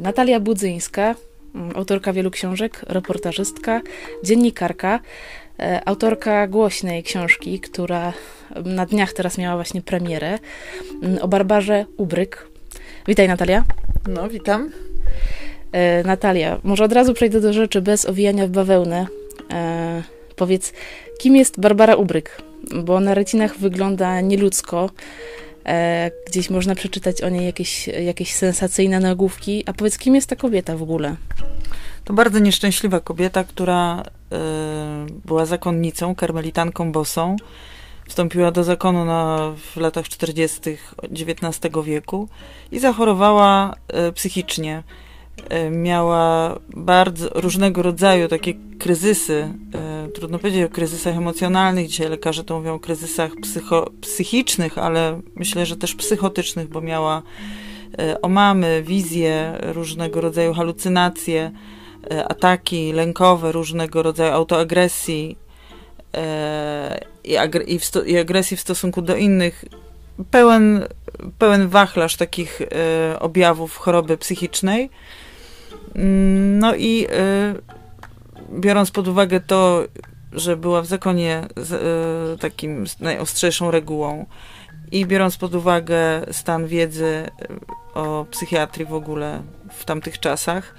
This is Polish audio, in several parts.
Natalia Budzyńska, autorka wielu książek, reportażystka, dziennikarka, e, autorka głośnej książki, która na dniach teraz miała właśnie premierę, mm, o Barbarze Ubryk. Witaj Natalia. No, witam. E, Natalia, może od razu przejdę do rzeczy bez owijania w bawełnę. E, powiedz, kim jest Barbara Ubryk? Bo na recinach wygląda nieludzko. E, gdzieś można przeczytać o niej jakieś, jakieś sensacyjne nagłówki. A powiedz, kim jest ta kobieta w ogóle? To bardzo nieszczęśliwa kobieta, która y, była zakonnicą, karmelitanką bosą. Wstąpiła do zakonu na, w latach 40. XIX wieku i zachorowała y, psychicznie. Y, miała bardzo różnego rodzaju takie kryzysy. Trudno powiedzieć o kryzysach emocjonalnych. Dzisiaj lekarze to mówią o kryzysach psycho, psychicznych, ale myślę, że też psychotycznych, bo miała omamy, wizje, różnego rodzaju halucynacje E, ataki lękowe, różnego rodzaju autoagresji e, i, agre i, i, agresji w stosunku do innych, pełen, pełen wachlarz takich e, objawów choroby psychicznej. Mm, no i biorąc pod uwagę to, że była w zakonie takim najostrzejszą regułą i biorąc pod uwagę stan wiedzy o psychiatrii w ogóle w tamtych czasach,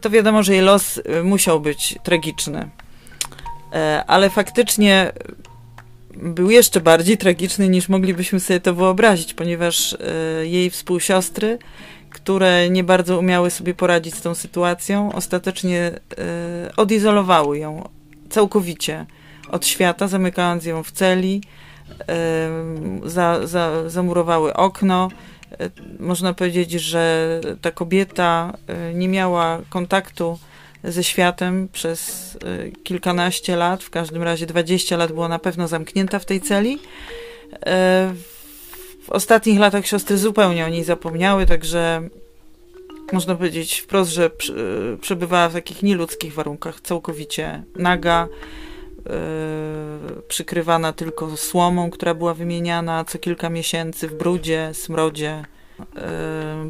to wiadomo, że jej los musiał być tragiczny. E, ale faktycznie był jeszcze bardziej tragiczny niż moglibyśmy sobie to wyobrazić, ponieważ jej współsiostry, które nie bardzo umiały sobie poradzić z tą sytuacją, ostatecznie odizolowały ją całkowicie od świata, zamykając ją w celi, za, za, zamurowały okno, można powiedzieć, że ta kobieta e, nie miała kontaktu ze światem przez e, kilkanaście lat, w każdym razie 20 lat była na pewno zamknięta w tej celi. E, w ostatnich latach siostry zupełnie o niej zapomniały, także można powiedzieć wprost, że przebywała w takich nieludzkich warunkach, całkowicie naga, przykrywana tylko słomą, która była wymieniana co kilka miesięcy w brudzie, smrodzie,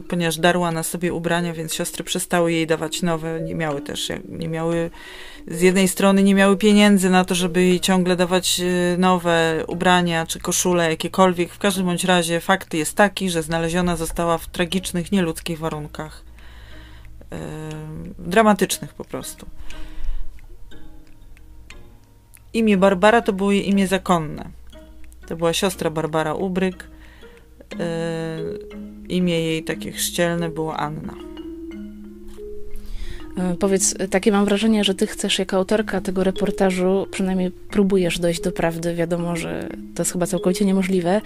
ponieważ darła na sobie ubrania, więc siostry przestały jej dawać nowe, nie miały też, nie miały, z jednej strony nie miały pieniędzy na to, żeby jej ciągle dawać e, nowe ubrania czy koszule, jakiekolwiek. W każdym bądź razie fakt jest taki, że znaleziona została w tragicznych, nieludzkich warunkach. dramatycznych po prostu. Imię Barbara to było jej imię zakonne. To była siostra Barbara Ubryk. E, imię jej takie chrzcielne było Anna. E, powiedz, takie mam wrażenie, że ty chcesz jako autorka tego reportażu, przynajmniej próbujesz dojść do prawdy. Wiadomo, że to jest chyba całkowicie niemożliwe,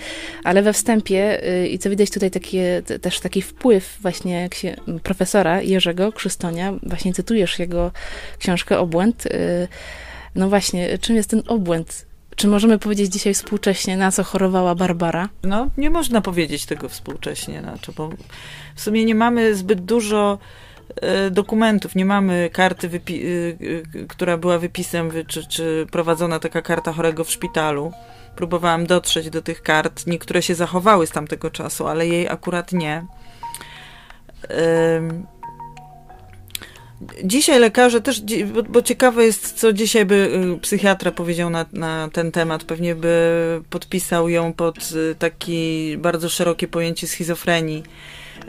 ale we wstępie y, i co widać tutaj takie, też taki wpływ właśnie profesora Jerzego Krzystonia, właśnie cytujesz jego książkę Obłęd. Y, no właśnie, czym jest ten obłęd? Czy możemy powiedzieć dzisiaj współcześnie, na co chorowała Barbara? No, nie można powiedzieć tego współcześnie, znaczy, bo w sumie nie mamy zbyt dużo e, dokumentów, nie mamy karty, wypi- e, która była wypisem, czy, czy prowadzona taka karta chorego w szpitalu. Próbowałam dotrzeć do tych kart, niektóre się zachowały z tamtego czasu, ale jej akurat nie. Dzisiaj lekarze też, bo, bo, ciekawe jest, co dzisiaj by y, psychiatra powiedział na, na ten temat. Pewnie by podpisał ją pod y, taki bardzo szerokie pojęcie schizofrenii,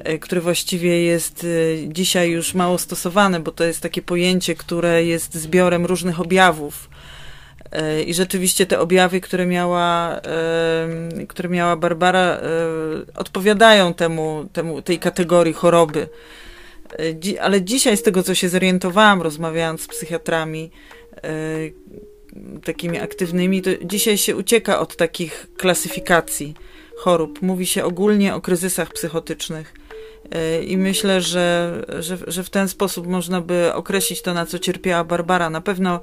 y, które właściwie jest dzisiaj już mało stosowane, bo to jest takie pojęcie, które jest zbiorem różnych objawów. I rzeczywiście te objawy, które miała, które miała Barbara, odpowiadają temu, temu tej kategorii choroby. E, ale dzisiaj z tego, co się zorientowałam, rozmawiając z psychiatrami e, takimi aktywnymi, to dzisiaj się ucieka od takich klasyfikacji chorób. Mówi się ogólnie o kryzysach psychotycznych. E, I myślę, że, że, że w ten sposób można by określić to, na co cierpiała Barbara. Na pewno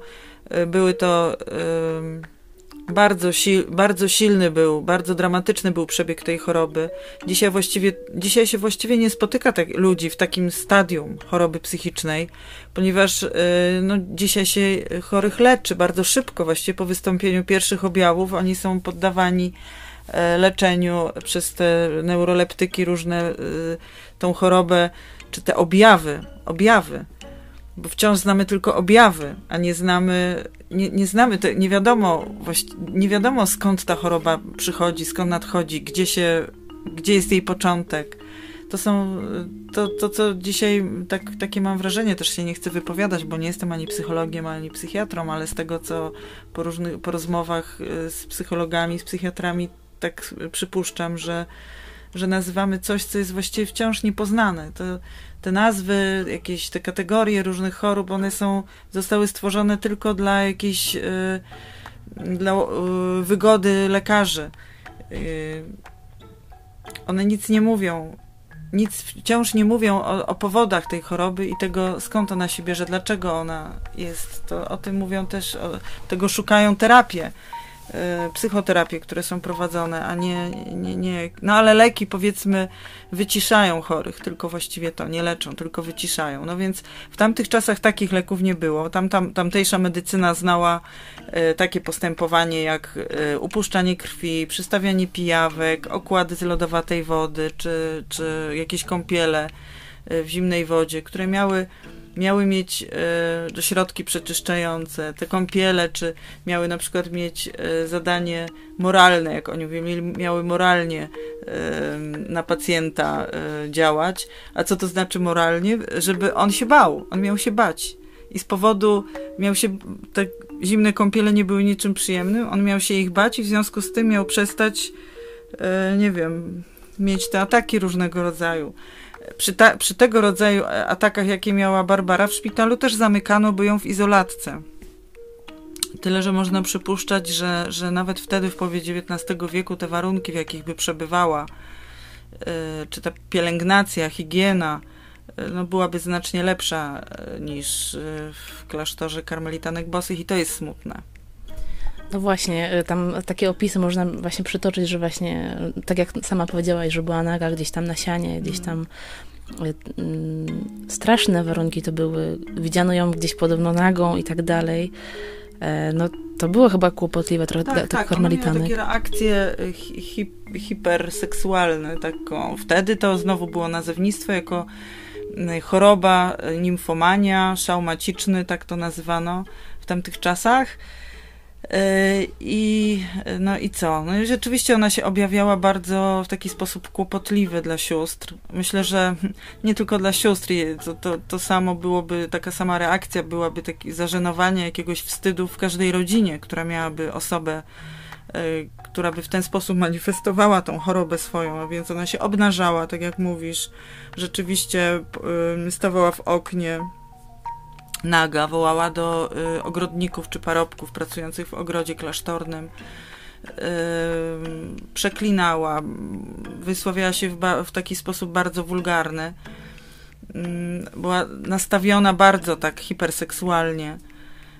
były to bardzo, sil, bardzo silny był, bardzo dramatyczny był przebieg tej choroby. Dzisiaj, właściwie, dzisiaj się właściwie nie spotyka tak, ludzi w takim stadium choroby psychicznej, ponieważ y, no, dzisiaj się chorych leczy bardzo szybko, właściwie po wystąpieniu pierwszych objawów. Oni są poddawani leczeniu przez te neuroleptyki różne tą chorobę, czy te objawy, objawy bo wciąż znamy tylko objawy, a nie znamy, nie, nie znamy, te, nie wiadomo, nie wiadomo skąd ta choroba przychodzi, skąd nadchodzi, gdzie się, gdzie jest jej początek. To są, to, to co dzisiaj, tak, takie mam wrażenie, też się nie chcę wypowiadać, bo nie jestem ani psychologiem, ani psychiatrą, ale z tego, co po różnych, po rozmowach y, z psychologami, z psychiatrami, tak przypuszczam, że, że nazywamy coś, co jest właściwie wciąż niepoznane. To, te nazwy, jakieś te kategorie różnych chorób, one są, zostały stworzone tylko dla jakiejś, y, dla y, wygody lekarzy. Y, one nic nie mówią, nic wciąż nie mówią o, o, powodach tej choroby i tego, skąd ona się bierze, dlaczego ona jest. To, o tym mówią też, o, tego szukają terapię. E, psychoterapie, które są prowadzone, a nie, nie, nie. No ale leki powiedzmy wyciszają chorych, tylko właściwie to nie leczą, tylko wyciszają. No więc w tamtych czasach takich leków nie było. Tam, tam, tamtejsza medycyna znała e, takie postępowanie jak e, upuszczanie krwi, przystawianie pijawek, okłady z lodowatej wody, czy, czy jakieś kąpiele w zimnej wodzie, które miały miały mieć e, środki przeczyszczające, te kąpiele, czy miały na przykład mieć e, zadanie moralne, jak oni mówią, miały moralnie e, na pacjenta e, działać. A co to znaczy moralnie? Żeby on się bał, on miał się bać. I z powodu miał się, te zimne kąpiele nie były niczym przyjemnym, on miał się ich bać i w związku z tym miał przestać, e, nie wiem, mieć te ataki różnego rodzaju. Przy, ta, przy tego rodzaju atakach, jakie miała Barbara w szpitalu, też zamykano by ją w izolatce. Tyle, że można przypuszczać, że, że nawet wtedy, w połowie XIX wieku, te warunki, w jakich by przebywała, yy, czy ta pielęgnacja, higiena, yy, no, byłaby znacznie lepsza niż w klasztorze karmelitanek bosych i to jest smutne. No właśnie, tam takie opisy można właśnie przytoczyć, że właśnie, tak jak sama powiedziałaś, że była naga gdzieś tam na sianie, gdzieś tam mm, straszne warunki to były. Widziano ją gdzieś podobno nagą i tak dalej. E, no to było chyba kłopotliwe trochę tak, dla tych tak, karmelitanek. takie reakcje hi, hiperseksualne. Taką. Wtedy to znowu było nazewnictwo jako choroba, nimfomania, szał maciczny, tak to nazywano w tamtych czasach. E, I, no i co? No i rzeczywiście ona się objawiała bardzo w taki sposób kłopotliwy dla sióstr. Myślę, że nie tylko dla sióstr, to, to, to samo byłoby, taka sama reakcja byłaby takie zażenowanie, jakiegoś wstydu w każdej rodzinie, która miałaby osobę, e, która by w ten sposób manifestowała tą chorobę swoją, a więc ona się obnażała, tak jak mówisz, rzeczywiście stawała w oknie, naga, wołała do y, ogrodników czy parobków pracujących w ogrodzie klasztornym. Y, przeklinała, wysławiała się w, w, taki sposób bardzo wulgarny. Y, była nastawiona bardzo tak hiperseksualnie.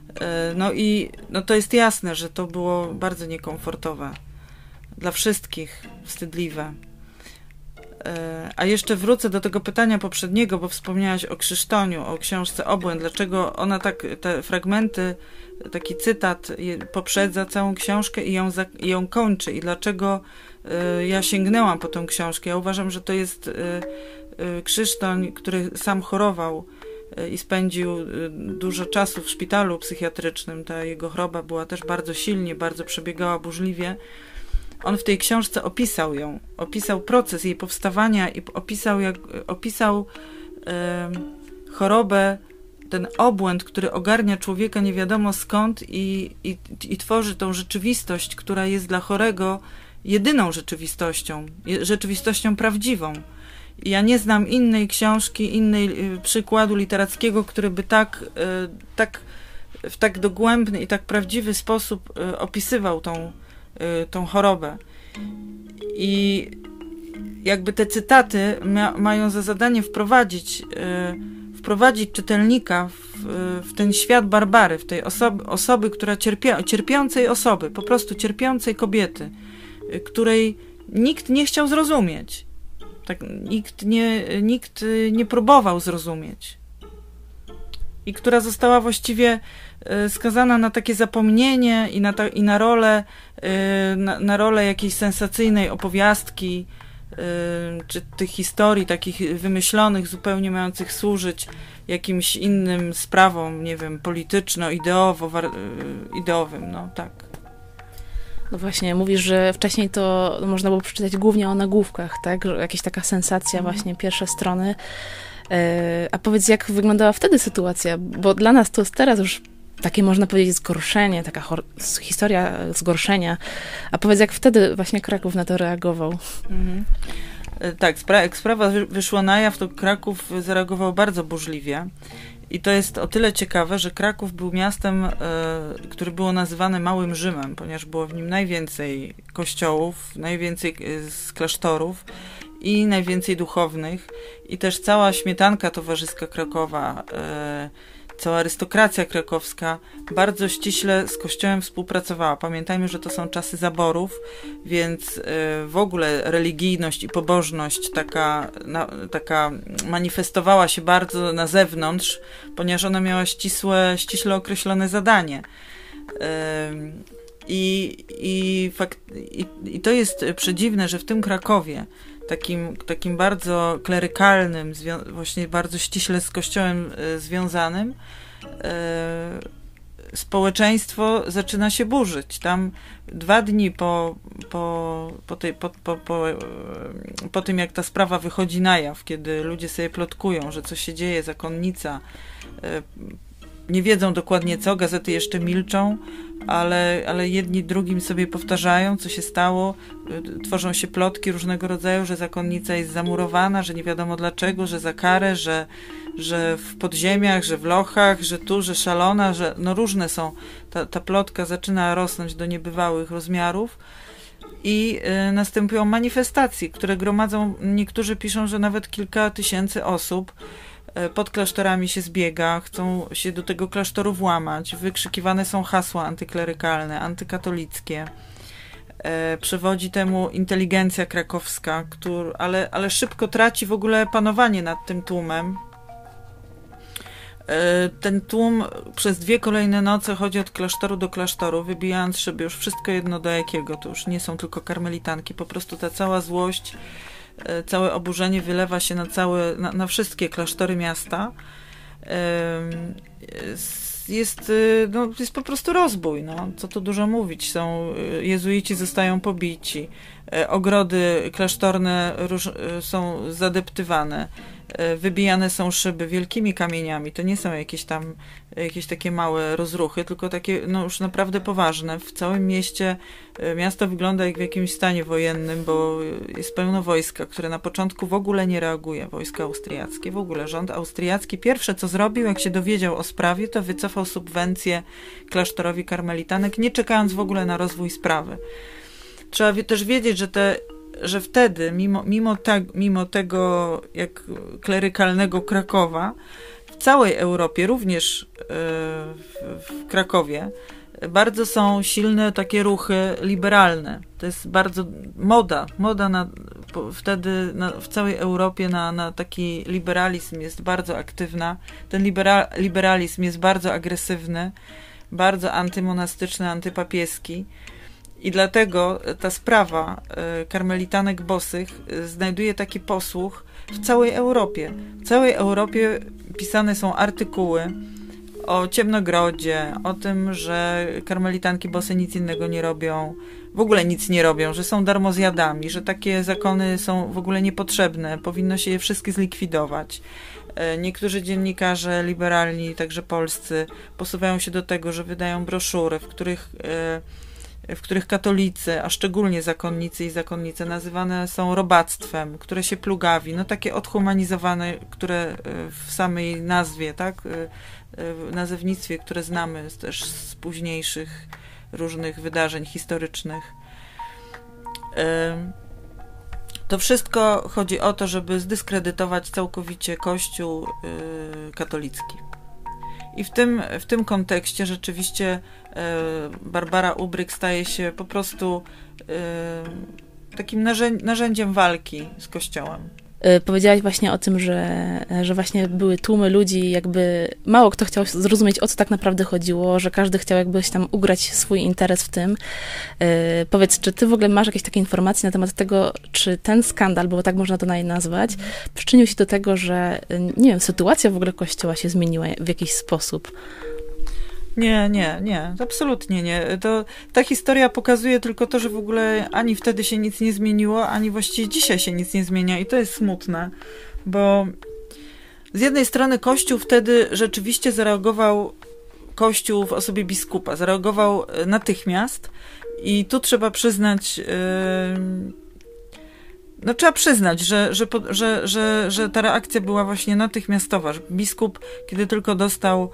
Y, no i no to jest jasne, że to było bardzo niekomfortowe. Dla wszystkich wstydliwe. E, a jeszcze wrócę do tego pytania poprzedniego, bo wspomniałaś o Krzysztoniu, o książce Obłęd. Dlaczego ona tak, te fragmenty, taki cytat poprzedza całą książkę i ją, i ją kończy? I dlaczego e, ja sięgnęłam po tą książkę? Ja uważam, że to jest e, Krzysztoń, który sam chorował i spędził dużo czasu w szpitalu psychiatrycznym. Ta jego choroba była też bardzo silnie, bardzo przebiegała burzliwie on w tej książce opisał ją, opisał proces jej powstawania i opisał, jak, opisał chorobę, ten obłęd, który ogarnia człowieka nie wiadomo skąd i, i, i tworzy tą rzeczywistość, która jest dla chorego jedyną rzeczywistością, rzeczywistością prawdziwą. Ja nie znam innej książki, innej y, przykładu literackiego, który by tak, y, tak w tak dogłębny i tak prawdziwy sposób y, opisywał tą, tą chorobę. I jakby te cytaty ma, mają za zadanie wprowadzić, y, wprowadzić czytelnika w, w, ten świat Barbary, w tej osoby, osoby która cierpia, cierpiącej osoby, po prostu cierpiącej kobiety, y, której nikt nie chciał zrozumieć. Tak, nikt, nie, nikt nie próbował zrozumieć. I która została właściwie skazana na takie zapomnienie i na, ta, i na rolę na, na rolę jakiejś sensacyjnej opowiastki, czy tych historii takich wymyślonych, zupełnie mających służyć jakimś innym sprawom, nie wiem, polityczno-ideowo-ideowym, no tak. No właśnie, mówisz, że wcześniej to można było przeczytać głównie o nagłówkach, tak? Że jakaś taka sensacja, mhm. właśnie pierwsze strony. A powiedz, jak wyglądała wtedy sytuacja? Bo dla nas to jest teraz już takie można powiedzieć zgorszenie, taka historia zgorszenia. A powiedz, jak wtedy właśnie Kraków na to reagował? Mhm. E, tak, jak sprawa wyszła na jaw, to Kraków zareagował bardzo burzliwie. I to jest o tyle ciekawe, że Kraków był miastem, e, które było nazywane Małym Rzymem, ponieważ było w nim najwięcej kościołów, najwięcej e, z klasztorów i najwięcej duchownych. I też cała śmietanka towarzyska Krakowa cała arystokracja krakowska bardzo ściśle z Kościołem współpracowała. Pamiętajmy, że to są czasy zaborów, więc y, w ogóle religijność i pobożność taka, taka manifestowała się bardzo na zewnątrz, ponieważ ona miała ścisłe, ściśle określone zadanie. I, i, fakt, i, I to jest przedziwne, że w tym Krakowie, takim, takim bardzo klerykalnym, właśnie bardzo ściśle z Kościołem e, związanym, e, społeczeństwo zaczyna się burzyć. Tam dwa dni po, po, po, tej, po, po, po, e, po tym, jak ta sprawa wychodzi na jaw, kiedy ludzie sobie plotkują, że coś się dzieje, zakonnica, nie wiedzą dokładnie co, gazety jeszcze milczą, ale, ale jedni drugim sobie powtarzają, co się stało. Tworzą się plotki różnego rodzaju, że zakonnica jest zamurowana, że nie wiadomo dlaczego, że za karę, że, że w podziemiach, że w lochach, że tu, że szalona, że no różne są. Ta, ta plotka zaczyna rosnąć do niebywałych rozmiarów i y, następują manifestacje, które gromadzą, niektórzy piszą, że nawet kilka tysięcy osób. E, pod klasztorami się zbiega, chcą się do tego klasztoru włamać, wykrzykiwane są hasła antyklerykalne, antykatolickie. E, przewodzi temu inteligencja krakowska, który, ale, ale szybko traci w ogóle panowanie nad tym tłumem. E, ten tłum przez dwie kolejne noce chodzi od klasztoru do klasztoru, wybijając szyby, już wszystko jedno do jakiego, to już nie są tylko karmelitanki, po prostu ta cała złość całe oburzenie wylewa się na, całe, na, na wszystkie klasztory miasta. Jest, y, no, jest po prostu rozbój, no, co tu dużo mówić. Są, y, jezuici zostają pobici, e, ogrody klasztorne są zadeptywane, E, wybijane są szyby wielkimi kamieniami. To nie są jakieś tam jakieś takie małe rozruchy, tylko takie no już naprawdę poważne. W całym mieście e, miasto wygląda jak w jakimś stanie wojennym, bo jest pełno wojska, które na początku w ogóle nie reaguje. Wojska austriackie, w ogóle rząd austriacki pierwsze co zrobił, jak się dowiedział o sprawie, to wycofał subwencję klasztorowi karmelitanek, nie czekając w ogóle na rozwój sprawy. Trzeba też wiedzieć, że te że wtedy, mimo, mimo, ta, mimo tego jak klerykalnego Krakowa, w całej Europie, również e, w, w Krakowie, bardzo są silne takie ruchy liberalne. To jest bardzo moda. Moda na, wtedy na, w całej Europie na, na taki liberalizm jest bardzo aktywna. Ten libera, liberalizm jest bardzo agresywny, bardzo antymonastyczny, antypapieski. I dlatego ta sprawa e, karmelitanek bosych e, znajduje taki posłuch w całej Europie. W całej Europie pisane są artykuły o ciemnogrodzie, o tym, że karmelitanki bosy nic innego nie robią, w ogóle nic nie robią, że są darmozjadami, że takie zakony są w ogóle niepotrzebne, powinno się je wszystkie zlikwidować. E, niektórzy dziennikarze liberalni, także polscy, posuwają się do tego, że wydają broszury, w których w których katolicy, a szczególnie zakonnicy i zakonnice nazywane są robactwem, które się plugawi, no takie odhumanizowane, które e, w samej nazwie, tak, e, e, w nazewnictwie, które znamy też z późniejszych różnych wydarzeń historycznych. To wszystko chodzi o to, żeby zdyskredytować całkowicie Kościół katolicki. I w tym, w tym kontekście rzeczywiście Barbara Ubryk staje się po prostu e, takim narzędziem walki z Kościołem. Y, powiedziałaś właśnie o tym, że, że właśnie były tłumy ludzi, jakby mało kto chciał zrozumieć, o co tak naprawdę chodziło, że każdy chciał jakbyś tam ugrać swój interes w tym. Y, powiedz, czy ty w ogóle masz jakieś takie informacje na temat tego, czy ten skandal, bo tak można to nazwać, przyczynił się do tego, że, nie wiem, sytuacja w ogóle Kościoła się zmieniła w jakiś sposób? Nie, nie, nie, absolutnie nie. To, ta historia pokazuje tylko to, że w ogóle ani wtedy się nic nie zmieniło, ani właściwie dzisiaj się nic nie zmienia i to jest smutne, bo z jednej strony Kościół wtedy rzeczywiście zareagował, Kościół w osobie biskupa, zareagował e, natychmiast i tu trzeba przyznać, yy, no trzeba przyznać, że, że, że, że, że ta reakcja była właśnie natychmiastowa. Biskup, kiedy tylko dostał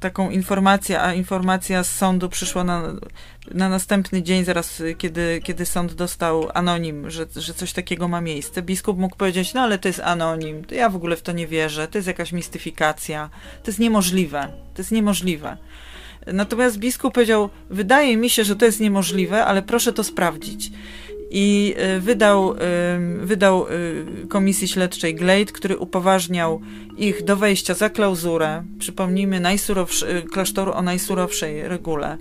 taką informację, a informacja z sądu przyszła na, na następny dzień, zaraz kiedy, kiedy sąd dostał anonim, że, że coś takiego ma miejsce, biskup mógł powiedzieć, no ale to jest anonim, to ja w ogóle w to nie wierzę, to jest jakaś mistyfikacja, to jest niemożliwe, to jest niemożliwe. Natomiast biskup powiedział, wydaje mi się, że to jest niemożliwe, ale proszę to sprawdzić i e, wydał, e, wydał e, komisji śledczej Glade, który upoważniał ich do wejścia za klauzurę, przypomnijmy, klasztoru o najsurowszej regule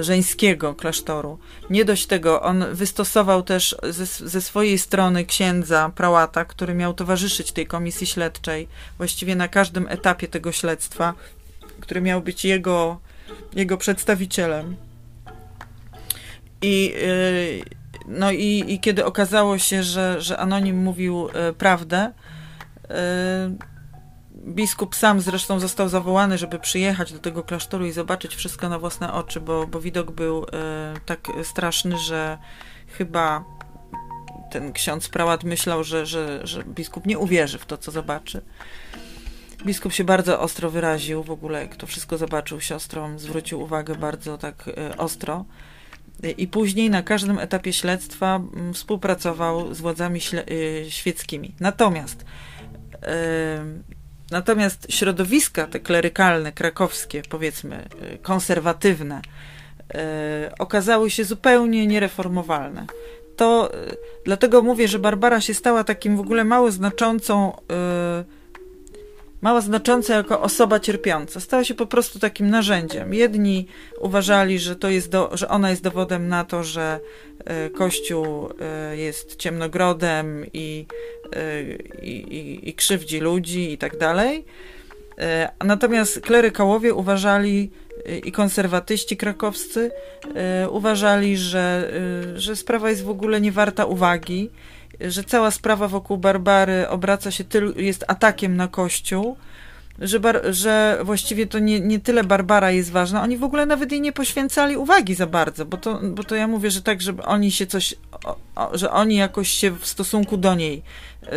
żeńskiego klasztoru. Nie dość tego, on wystosował też ze, ze, swojej strony księdza, prałata, który miał towarzyszyć tej komisji śledczej, właściwie na każdym etapie tego śledztwa, który miał być jego, jego przedstawicielem. I, y, no i, i kiedy okazało się, że, że Anonim mówił y, prawdę, y, biskup sam zresztą został zawołany, żeby przyjechać do tego klasztoru i zobaczyć wszystko na własne oczy, bo, bo widok był tak straszny, że chyba ten ksiądz prałat myślał, że, że, że biskup nie uwierzy w to, co zobaczy. Biskup się bardzo ostro wyraził, w ogóle jak to wszystko zobaczył siostrą, zwrócił uwagę bardzo tak ostro i później na każdym etapie śledztwa mm, współpracował z władzami y, świeckimi. Natomiast natomiast środowiska te klerykalne, krakowskie, powiedzmy y, konserwatywne, y, okazały się zupełnie niereformowalne. To dlatego mówię, że Barbara się stała takim w ogóle mało znaczącą mało znacząca jako osoba cierpiąca. Stała się po prostu takim narzędziem. Jedni uważali, że, to jest do, że ona jest dowodem na to, że e, Kościół e, jest ciemnogrodem i, e, i, i, i krzywdzi ludzi i tak dalej. Natomiast klerykałowie uważali i konserwatyści krakowscy uważali, że, że sprawa jest w ogóle nie warta uwagi że cała sprawa wokół Barbary obraca się, tyl, jest atakiem na Kościół, że, bar, że właściwie to nie, nie tyle Barbara jest ważna, oni w ogóle nawet jej nie poświęcali uwagi za bardzo, bo to, bo to ja mówię, że tak, żeby oni się coś, o, o, że oni jakoś się w stosunku do niej ym,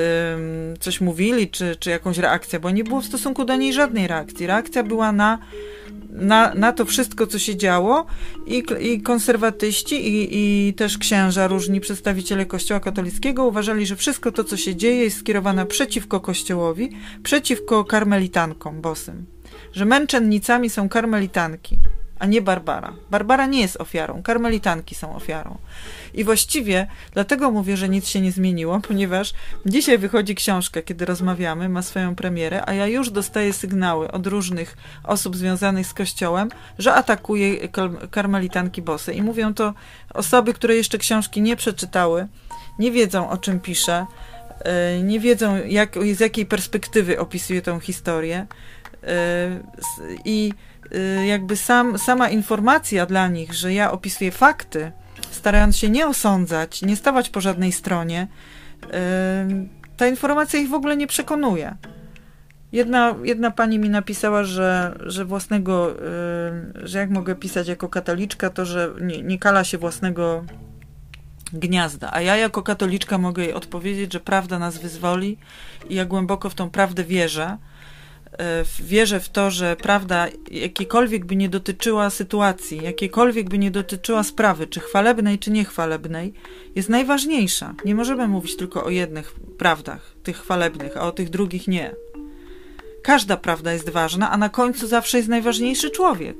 coś mówili, czy, czy jakąś reakcję, bo nie było w stosunku do niej żadnej reakcji. Reakcja była na na, na to wszystko, co się działo i, i konserwatyści i, i też księża, różni przedstawiciele Kościoła katolickiego uważali, że wszystko to, co się dzieje jest skierowane przeciwko Kościołowi, przeciwko karmelitankom bosym. Że męczennicami są karmelitanki, a nie Barbara. Barbara nie jest ofiarą, karmelitanki są ofiarą. I właściwie dlatego mówię, że nic się nie zmieniło, ponieważ dzisiaj wychodzi książka, kiedy rozmawiamy, ma swoją premierę, a ja już dostaję sygnały od różnych osób związanych z Kościołem, że atakuje karmelitanki bosy. I mówią to osoby, które jeszcze książki nie przeczytały, nie wiedzą o czym piszę, e, nie wiedzą jak, z jakiej perspektywy opisuję tę historię. E, I jakby sam, sama informacja dla nich, że ja opisuję fakty, starając się nie osądzać, nie stawać po żadnej stronie, ta informacja ich w ogóle nie przekonuje. Jedna, jedna pani mi napisała, że, że własnego, że jak mogę pisać jako katoliczka, to że nie, nie kala się własnego gniazda. A ja jako katoliczka mogę jej odpowiedzieć, że prawda nas wyzwoli i ja głęboko w tą prawdę wierzę. E, wierzę w to, że prawda jakiekolwiek by nie dotyczyła sytuacji, jakiekolwiek by nie dotyczyła sprawy, czy chwalebnej, czy niechwalebnej, jest najważniejsza. Nie możemy mówić tylko o jednych prawdach, tych chwalebnych, a o tych drugich nie. Każda prawda jest ważna, a na końcu zawsze jest najważniejszy człowiek.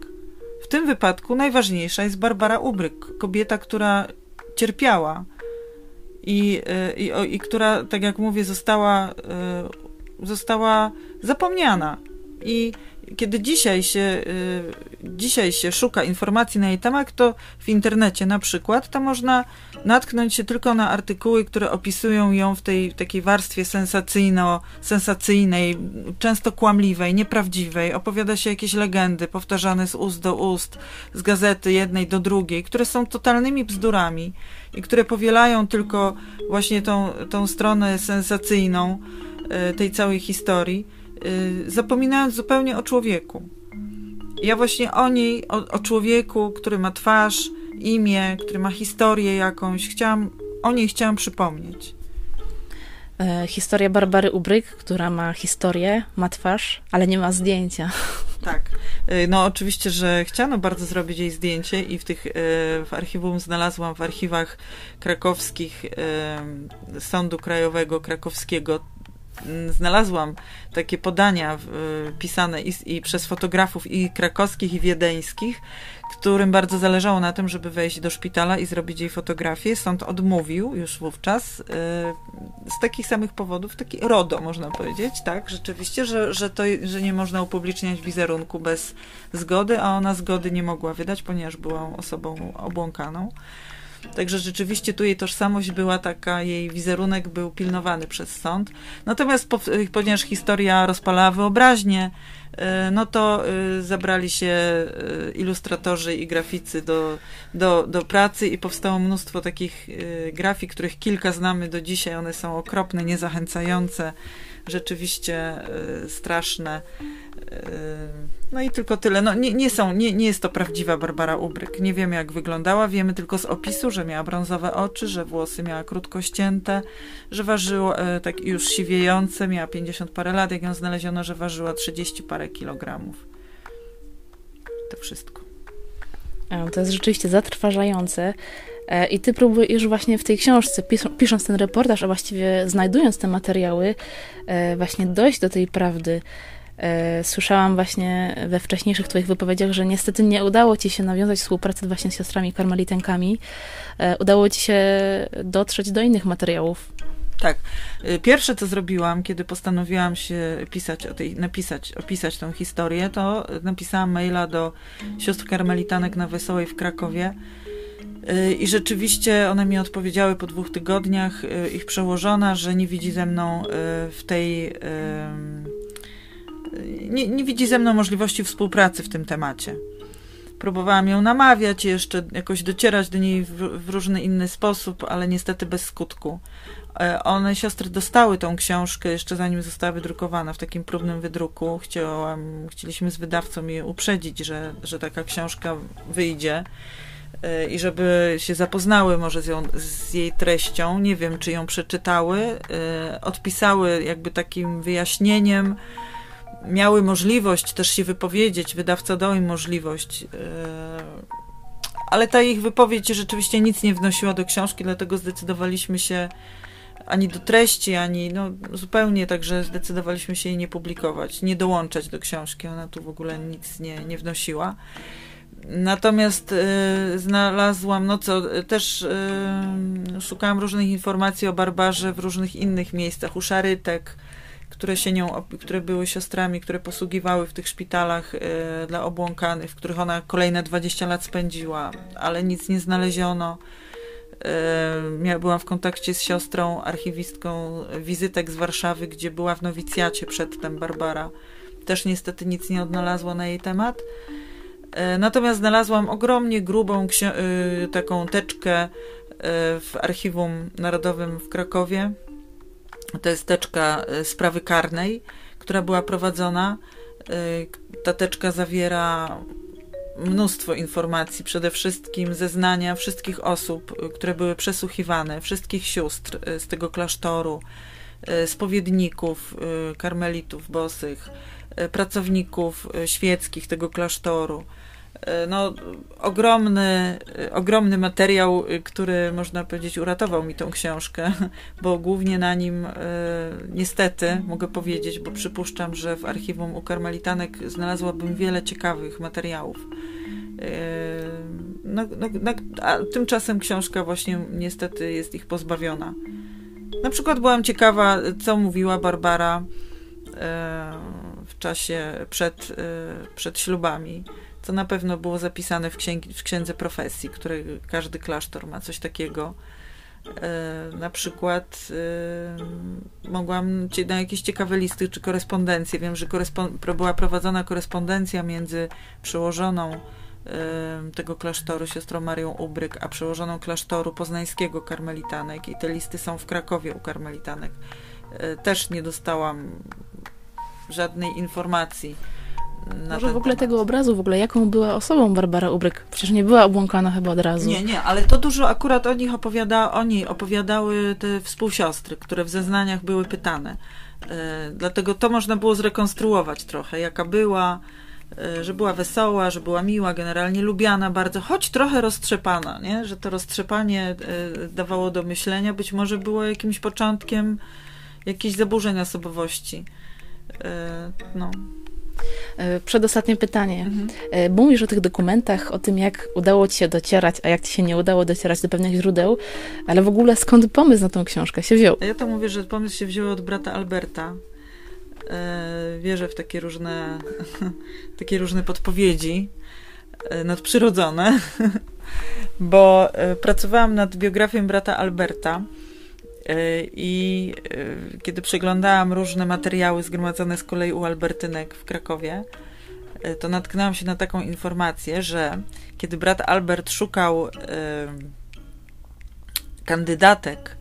W tym wypadku najważniejsza jest Barbara Ubryk, kobieta, która cierpiała i, i, i która, tak jak mówię, została, została zapomniana. I kiedy dzisiaj się, y, dzisiaj się szuka informacji na jej temat, to w internecie na przykład, to można natknąć się tylko na artykuły, które opisują ją w tej takiej warstwie sensacyjno, sensacyjnej, często kłamliwej, nieprawdziwej. Opowiada się jakieś legendy powtarzane z ust do ust, z gazety jednej do drugiej, które są totalnymi bzdurami i które powielają tylko właśnie tą, tą stronę sensacyjną tej całej historii Y, zapominając zupełnie o człowieku. Ja właśnie o niej, o, o człowieku, który ma twarz, imię, który ma historię jakąś, chciałam, o niej chciałam przypomnieć. E, historia Barbary Ubryk, która ma historię, ma twarz, ale nie ma zdjęcia. Tak. E, no oczywiście, że chciano bardzo zrobić jej zdjęcie i w tych e, w archiwum znalazłam w archiwach krakowskich Sądu Krajowego Krakowskiego znalazłam takie podania y, pisane i, i, przez fotografów i krakowskich, i wiedeńskich, którym bardzo zależało na tym, żeby wejść do szpitala i zrobić jej fotografię. Sąd odmówił już wówczas y, z takich samych powodów, taki RODO można powiedzieć, tak, rzeczywiście, że, że, to, że nie można upubliczniać wizerunku bez zgody, a ona zgody nie mogła wydać, ponieważ była osobą obłąkaną. Także rzeczywiście tu jej tożsamość była taka, jej wizerunek był pilnowany przez sąd. Natomiast po, ponieważ historia rozpalała wyobraźnię, e, no to e, zabrali się ilustratorzy i graficy do, do, do pracy i powstało mnóstwo takich grafik, których kilka znamy do dzisiaj. One są okropne, niezachęcające, rzeczywiście straszne. No i tylko tyle. No, nie, nie, są, nie, nie jest to prawdziwa Barbara Ubryk. Nie wiemy, jak wyglądała. Wiemy tylko z opisu, że miała brązowe oczy, że włosy miała krótko ścięte, że ważyło e, tak już siwiejące, miała 50 parę lat. Jak ją znaleziono, że ważyła 30 parę kilogramów. To wszystko. To jest rzeczywiście zatrważające. E, I ty próbujesz właśnie w tej książce, pisząc ten reportaż, a właściwie znajdując te materiały, e, właśnie dojść do tej prawdy. E, słyszałam właśnie we wcześniejszych Twoich wypowiedziach, że niestety nie udało Ci się nawiązać współpracy właśnie z siostrami karmelitenkami. E, udało Ci się dotrzeć do innych materiałów. Tak. E, pierwsze, co zrobiłam, kiedy postanowiłam się pisać o tej, napisać, opisać tą historię, to napisałam maila do sióstr karmelitanek na Wesołej w Krakowie. I rzeczywiście one mi odpowiedziały po dwóch tygodniach, ich przełożona, że nie widzi ze mną w tej nie, nie widzi ze mną możliwości współpracy w tym temacie. Próbowałam ją namawiać, jeszcze jakoś docierać do niej w, w różny inny sposób, ale niestety bez skutku. E, one, siostry, dostały tą książkę jeszcze zanim została wydrukowana w takim próbnym wydruku. Chciałam, chcieliśmy z wydawcą je uprzedzić, że, że taka książka wyjdzie e, i żeby się zapoznały może z, ją, z, jej treścią. Nie wiem, czy ją przeczytały. E, odpisały jakby takim wyjaśnieniem, miały możliwość też się wypowiedzieć, wydawca dał im możliwość, e, ale ta ich wypowiedź rzeczywiście nic nie wnosiła do książki, dlatego zdecydowaliśmy się ani do treści, ani no, zupełnie także zdecydowaliśmy się jej nie publikować, nie dołączać do książki. Ona tu w ogóle nic nie, nie wnosiła. Natomiast y, znalazłam, no co, też y, szukałam różnych informacji o Barbarze w różnych innych miejscach, u Szarytek, które się nią, które były siostrami, które posługiwały w tych szpitalach y, dla obłąkanych, w których ona kolejne 20 lat spędziła, ale nic nie znaleziono. Y, byłam w kontakcie z siostrą, archiwistką wizytek z Warszawy, gdzie była w nowicjacie przedtem Barbara. Też niestety nic nie odnalazła na jej temat. Y, natomiast znalazłam ogromnie grubą taką teczkę w Archiwum Narodowym w Krakowie, to jest teczka e, sprawy karnej, która była prowadzona. E, ta teczka zawiera mnóstwo informacji, przede wszystkim zeznania wszystkich osób, e, które były przesłuchiwane, wszystkich sióstr z tego klasztoru, spowiedników, karmelitów bosych, pracowników świeckich tego klasztoru. E, no, ogromny, ogromny materiał, y, który można powiedzieć uratował mi tą książkę, bo głównie na nim e, niestety mogę powiedzieć, bo przypuszczam, że w archiwum u karmelitanek znalazłabym wiele ciekawych materiałów. No, no, no, a tymczasem książka właśnie niestety jest ich pozbawiona. Na przykład byłam ciekawa, co mówiła Barbara w czasie przed, przed ślubami co na pewno było zapisane w, księgi, w księdze profesji, które każdy klasztor ma coś takiego. E, na przykład e, mogłam na jakieś ciekawe listy czy korespondencje. Wiem, że była prowadzona korespondencja między przełożoną e, tego klasztoru siostrą Marią Ubryk, a przełożoną klasztoru poznańskiego karmelitanek i te listy są w Krakowie u karmelitanek. E, też nie dostałam żadnej informacji może w ogóle temat. tego obrazu, w ogóle jaką była osobą Barbara Ubryk? Przecież nie była obłąkana chyba od razu. Nie, nie, ale to dużo akurat o nich opowiada, oni opowiadały te współsiostry, które w zeznaniach były pytane. E, dlatego to można było zrekonstruować trochę, jaka była, e, że była wesoła, że była miła, generalnie lubiana bardzo, choć trochę roztrzepana, nie? że to roztrzepanie e, dawało do myślenia, być może było jakimś początkiem jakichś zaburzeń osobowości. No. E, przedostatnie pytanie. Mhm. Mówisz o tych dokumentach, o tym, jak udało ci się docierać, a jak ci się nie udało docierać do pewnych źródeł, ale w ogóle skąd pomysł na tą książkę się wziął? Ja to mówię, że pomysł się wziął od brata Alberta. E, wierzę w takie różne, takie różne podpowiedzi nadprzyrodzone, bo pracowałam nad biografią brata Alberta I e, kiedy przeglądałam różne materiały zgromadzone z kolei u Albertynek w Krakowie, e, to natknęłam się na taką informację, że kiedy brat Albert szukał kandydatek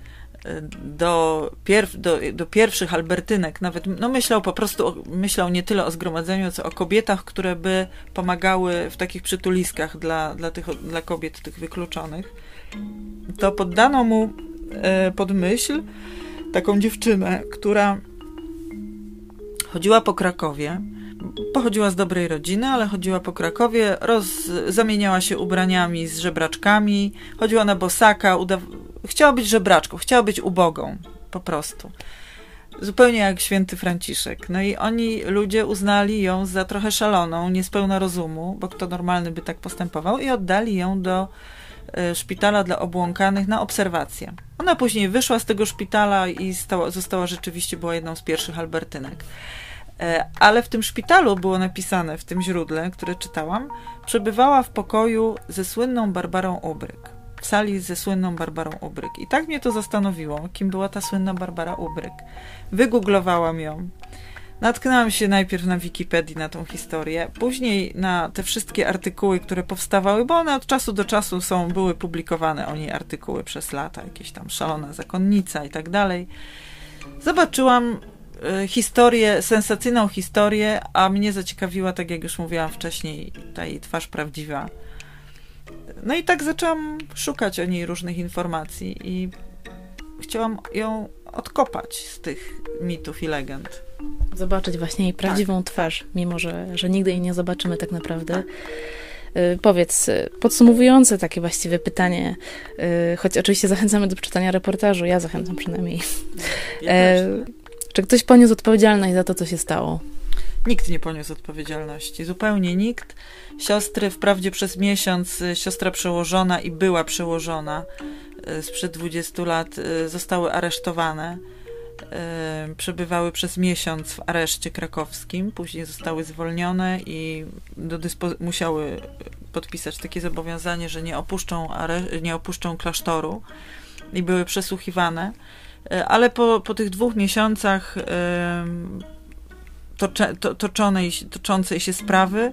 do, pierw, do, do pierwszych Albertynek, nawet no myślał po prostu, myślał nie tyle o zgromadzeniu, co o kobietach, które by pomagały w takich przytuliskach dla, dla, tych, dla kobiet tych wykluczonych, to poddano mu E, pod myśl taką dziewczynę, która chodziła po Krakowie. Pochodziła z dobrej rodziny, ale chodziła po Krakowie, roz, zamieniała się ubraniami z żebraczkami, chodziła na bosaka, chciała być żebraczką, chciała być ubogą, po prostu. Zupełnie jak święty Franciszek. No i oni, ludzie, uznali ją za trochę szaloną, niespełna rozumu, bo kto normalny by tak postępował, i oddali ją do E, szpitala dla obłąkanych na obserwację. Ona później wyszła z tego szpitala i stała, została rzeczywiście, była jedną z pierwszych Albertynek. E, ale w tym szpitalu było napisane, w tym źródle, które czytałam, przebywała w pokoju ze słynną Barbarą Ubryk. W sali ze słynną Barbarą Ubryk. I tak mnie to zastanowiło, kim była ta słynna Barbara Ubryk. Wygooglowałam ją. Natknęłam się najpierw na Wikipedii na tą historię, później na te wszystkie artykuły, które powstawały, bo one od czasu do czasu są, były publikowane o niej artykuły przez lata, jakieś tam szalona zakonnica i tak dalej. Zobaczyłam y, historię, sensacyjną historię, a mnie zaciekawiła, tak jak już mówiłam wcześniej, ta jej twarz prawdziwa. No i tak zaczęłam szukać o niej różnych informacji i chciałam ją odkopać z tych mitów i legend. Zobaczyć właśnie jej prawdziwą tak. twarz, mimo że, że nigdy jej nie zobaczymy tak naprawdę. Tak. Powiedz, y, podsumowujące takie właściwe pytanie, y, choć oczywiście zachęcamy do przeczytania reportażu, ja zachęcam przynajmniej. Ja e, czy ktoś poniósł odpowiedzialność za to, co się stało? Nikt nie poniósł odpowiedzialności, zupełnie nikt. Siostry, wprawdzie przez miesiąc siostra przełożona i była przełożona sprzed 20 lat, zostały aresztowane przebywały przez miesiąc w areszcie krakowskim, później zostały zwolnione i do musiały podpisać takie zobowiązanie, że nie opuszczą, nie opuszczą klasztoru i były przesłuchiwane. E, ale po, po tych dwóch miesiącach tocze, to, toczonej, toczącej się sprawy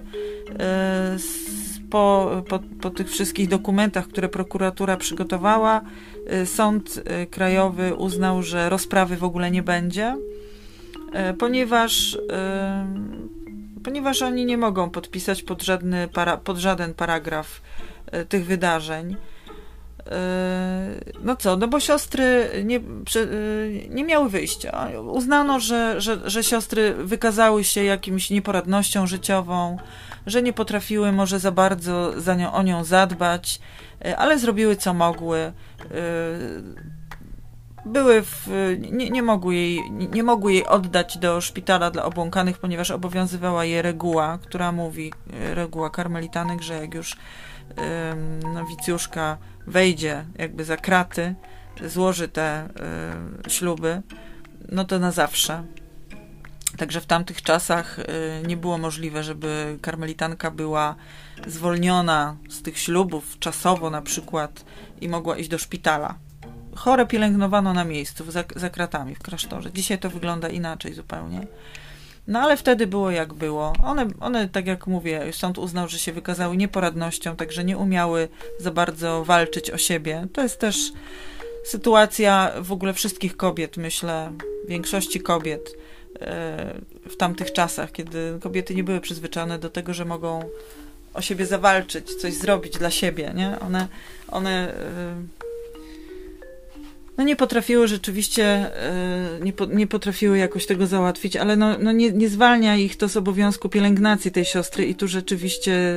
po, po, po tych wszystkich dokumentach, które prokuratura przygotowała, y, sąd y, krajowy uznał, że rozprawy w ogóle nie będzie, ponieważ, ponieważ oni nie mogą podpisać pod, żadny para, pod żaden paragraf tych wydarzeń. No co, no bo siostry nie, nie miały wyjścia. Uznano, że, że, że siostry wykazały się jakimś nieporadnością życiową, że nie potrafiły może za bardzo za nią, o nią zadbać, e, ale zrobiły co mogły. Były w, nie, nie, mogły jej, nie mogły jej oddać do szpitala dla obłąkanych, ponieważ obowiązywała je reguła, która mówi, reguła karmelitanek, że jak już nowicjuszka wejdzie jakby za kraty, złoży te y, śluby, no to na zawsze. Także w tamtych czasach y, nie było możliwe, żeby karmelitanka była zwolniona z tych ślubów czasowo na przykład i mogła iść do szpitala. Chore pielęgnowano na miejscu, za, za kratami w klasztorze. Dzisiaj to wygląda inaczej zupełnie. No ale wtedy było jak było. One, one, tak jak mówię, sąd uznał, że się wykazały nieporadnością, także nie umiały za bardzo walczyć o siebie. To jest też sytuacja w ogóle wszystkich kobiet, myślę, większości kobiet e, w tamtych czasach, kiedy kobiety nie były przyzwyczajone do tego, że mogą o siebie zawalczyć, coś zrobić dla siebie, nie? One, one e, no nie potrafiły rzeczywiście, e, nie, po, nie potrafiły jakoś tego załatwić, ale no, no nie, nie zwalnia ich to z obowiązku pielęgnacji tej siostry i tu rzeczywiście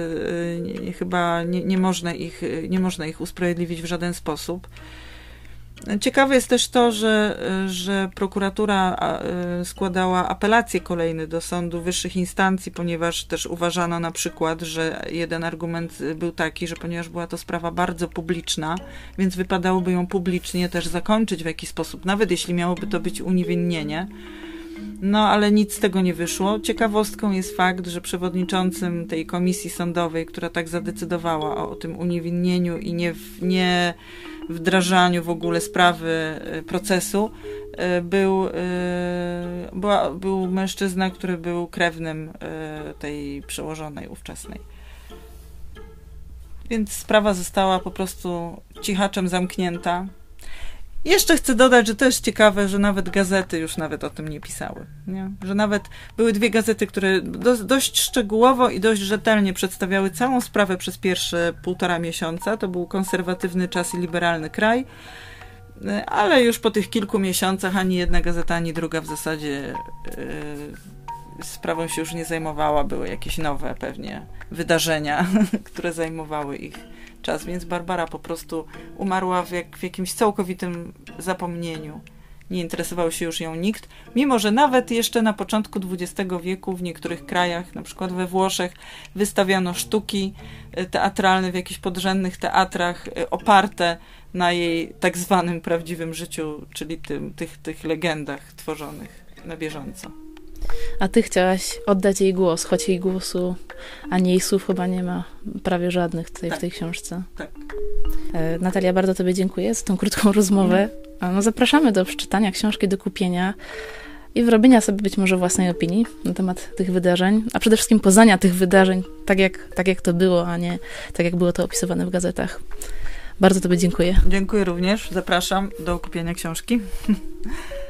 nie, chyba nie, nie, można ich, nie można ich usprawiedliwić w żaden sposób. Ciekawe jest też to, że, że prokuratura e, składała apelacje kolejne do sądu wyższych instancji, ponieważ też uważano na przykład, że jeden argument był taki, że ponieważ była to sprawa bardzo publiczna, więc wypadałoby ją publicznie też zakończyć w jakiś sposób, nawet jeśli miałoby to być uniewinnienie. No, ale nic z tego nie wyszło. Ciekawostką jest fakt, że przewodniczącym tej komisji sądowej, która tak zadecydowała o, o tym uniewinnieniu i nie, nie wdrażaniu w ogóle sprawy y, procesu, y, był, y, była, był mężczyzna, który był krewnym tej przełożonej ówczesnej. Więc sprawa została po prostu cichaczem zamknięta. Jeszcze chcę dodać, że jest ciekawe, że nawet gazety już nawet o tym nie pisały. Nie? Że nawet były dwie gazety, które do, dość szczegółowo i dość rzetelnie przedstawiały całą sprawę przez pierwsze półtora miesiąca. To był konserwatywny czas i liberalny kraj. Ale już po tych kilku miesiącach ani jedna gazeta, ani druga w zasadzie yy, sprawą się już nie zajmowała. Były jakieś nowe pewnie wydarzenia, które zajmowały ich czas, więc Barbara po prostu umarła w, jak, w jakimś całkowitym zapomnieniu. Nie interesował się już ją nikt, mimo że nawet jeszcze na początku XX wieku w niektórych krajach, na przykład we Włoszech, wystawiano sztuki e, teatralne w jakichś podrzędnych teatrach e, oparte na jej tak zwanym prawdziwym życiu, czyli tym, tych, tych legendach tworzonych na bieżąco. A ty chciałaś oddać jej głos, choć jej głosu ani jej słów chyba nie ma prawie żadnych tutaj tak. w tej książce. Tak. E, Natalia, bardzo tobie dziękuję za tą krótką rozmowę. No, zapraszamy do przeczytania książki, do kupienia i wyrobienia sobie być może własnej opinii na temat tych wydarzeń, a przede wszystkim poznania tych wydarzeń tak jak, tak jak to było, a nie tak jak było to opisywane w gazetach. Bardzo Tobie dziękuję. Dziękuję również. Zapraszam do kupienia książki.